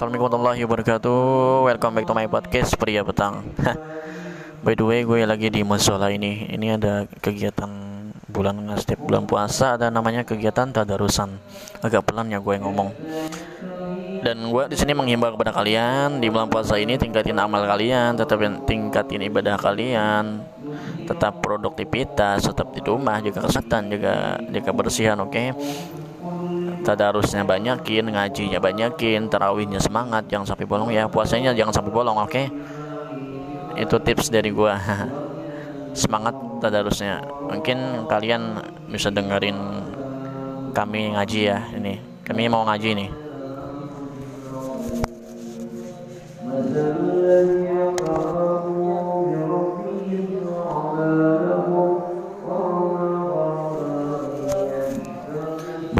Assalamualaikum warahmatullahi wabarakatuh. Welcome back to my podcast Pria Petang. By the way gue lagi di musola ini. Ini ada kegiatan bulan setiap bulan puasa Ada namanya kegiatan tadarusan. Agak pelan ya gue ngomong. Dan gue di sini menghimbau kepada kalian di bulan puasa ini tingkatin amal kalian, tetap tingkatin ibadah kalian, tetap produktivitas, tetap di rumah, jaga kesehatan, jaga jaga bersihan, oke? Okay? Tadarusnya banyakin ngajinya banyakin tarawihnya semangat jangan sampai bolong ya puasanya jangan sampai bolong oke? Okay? itu tips dari gua. Semangat tadarusnya. Mungkin kalian bisa dengerin kami ngaji ya ini. Kami mau ngaji nih.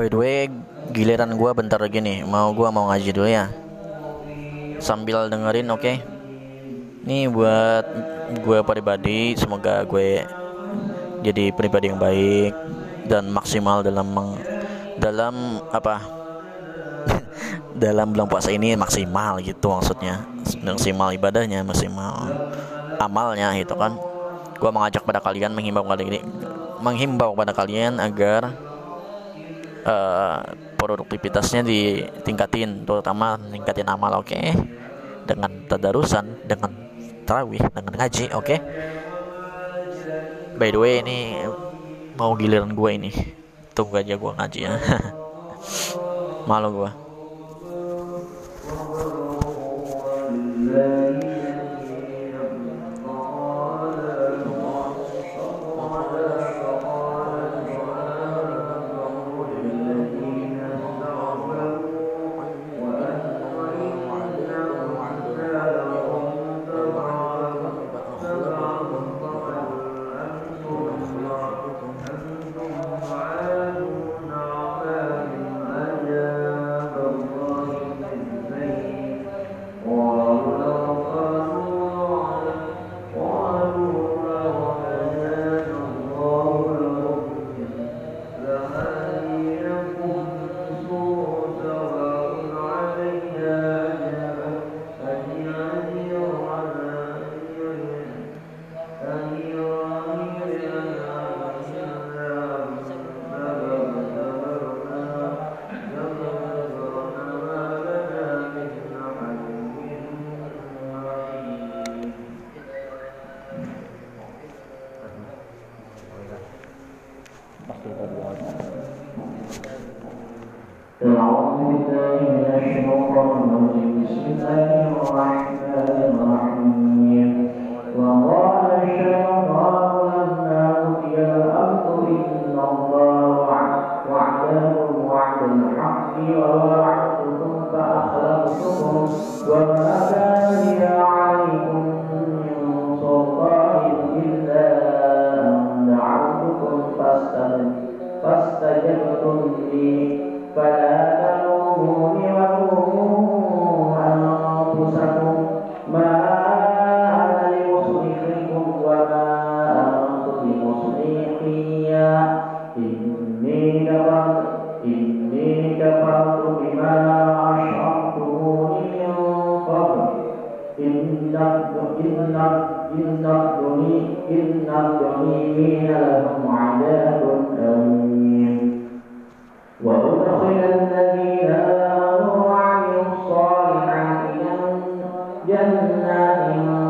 By the way, giliran gue bentar lagi nih mau gue mau ngaji dulu ya. Sambil dengerin oke? Okay? ini buat gue pribadi semoga gue jadi pribadi yang baik dan maksimal dalam meng, dalam apa? Dalam bulan puasa ini maksimal gitu maksudnya. Maksimal ibadahnya maksimal amalnya gitu kan. Gue mengajak pada kalian menghimbau kali ini menghimbau pada kalian agar uh, produktivitasnya ditingkatin terutama tingkatin amal oke okay? dengan tadarusan dengan tarawih dengan ngaji oke okay? by the way ini mau giliran gue ini tunggu aja gue ngaji ya malu gue ما أنا لمصلحكم وما أردتم مصلحيا إني كفرت إني كفرت بما أشعرتم من قبل. إن إن إن الظميمين لهم عذاب أليم. وأدخل جنات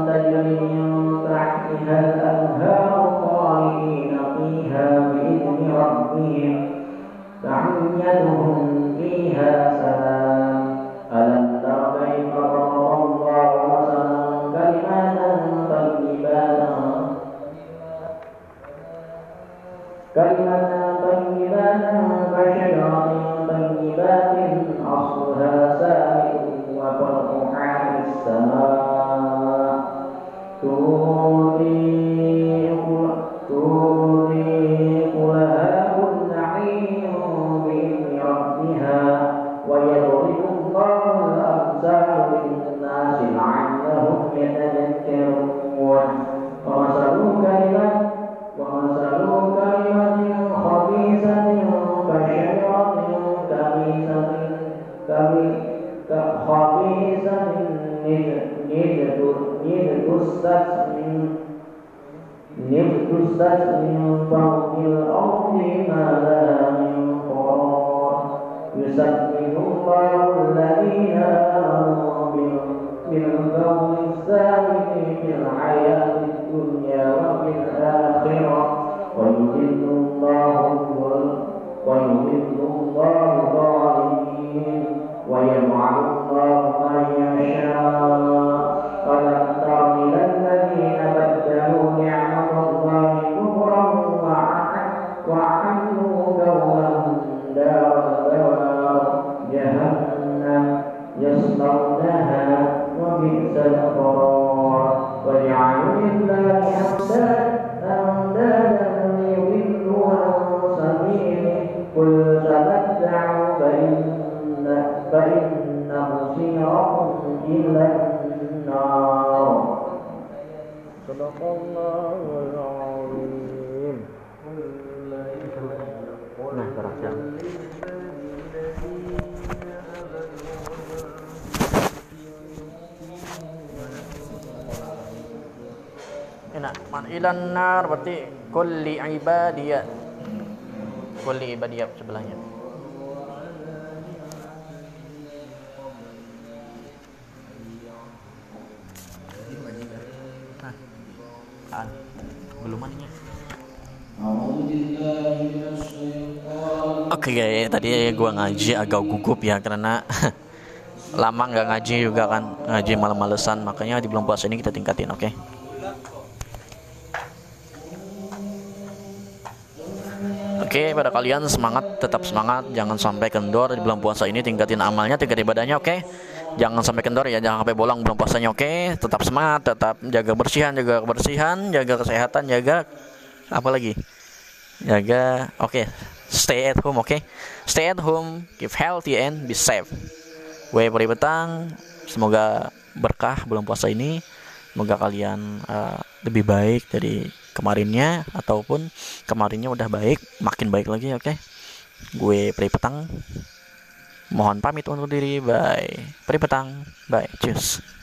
تجري من تحتها الأنهار خالدين فيها بإذن ربهم تحيتهم فيها سلام. neither do neither do such in neither do such in from the الله الذين آمنوا بالقول الثابت في الحياة الدنيا وفي الآخرة ويذل الله ويذل الله وبئس القرار وجعلوا لله أندادا ليضلوا عن سبيله قل تمتعوا فإن فإن مصيركم إلى ilan nar berarti kulli ibadiyah. Kulli ibadiyah sebelahnya. Nah. Ah, belum maninya. Oke okay, tadi gua ngaji agak gugup ya karena lama nggak ngaji juga kan ngaji malam-malesan makanya di bulan puasa ini kita tingkatin oke okay? Oke, okay, pada kalian semangat, tetap semangat, jangan sampai kendor di bulan puasa ini tingkatin amalnya, tingkat ibadahnya, oke? Okay? Jangan sampai kendor ya, jangan sampai bolong bulan puasanya, oke? Okay? Tetap semangat, tetap jaga bersihan, jaga kebersihan, jaga kesehatan, jaga apa lagi? Jaga, oke, okay. stay at home, oke? Okay? Stay at home, keep healthy and be safe. Gue Peri Petang, semoga berkah bulan puasa ini, semoga kalian uh, lebih baik dari kemarinnya ataupun kemarinnya udah baik makin baik lagi oke? Okay? gue Pri Petang. Mohon pamit undur diri. Bye. Pri Petang. Bye. Cheers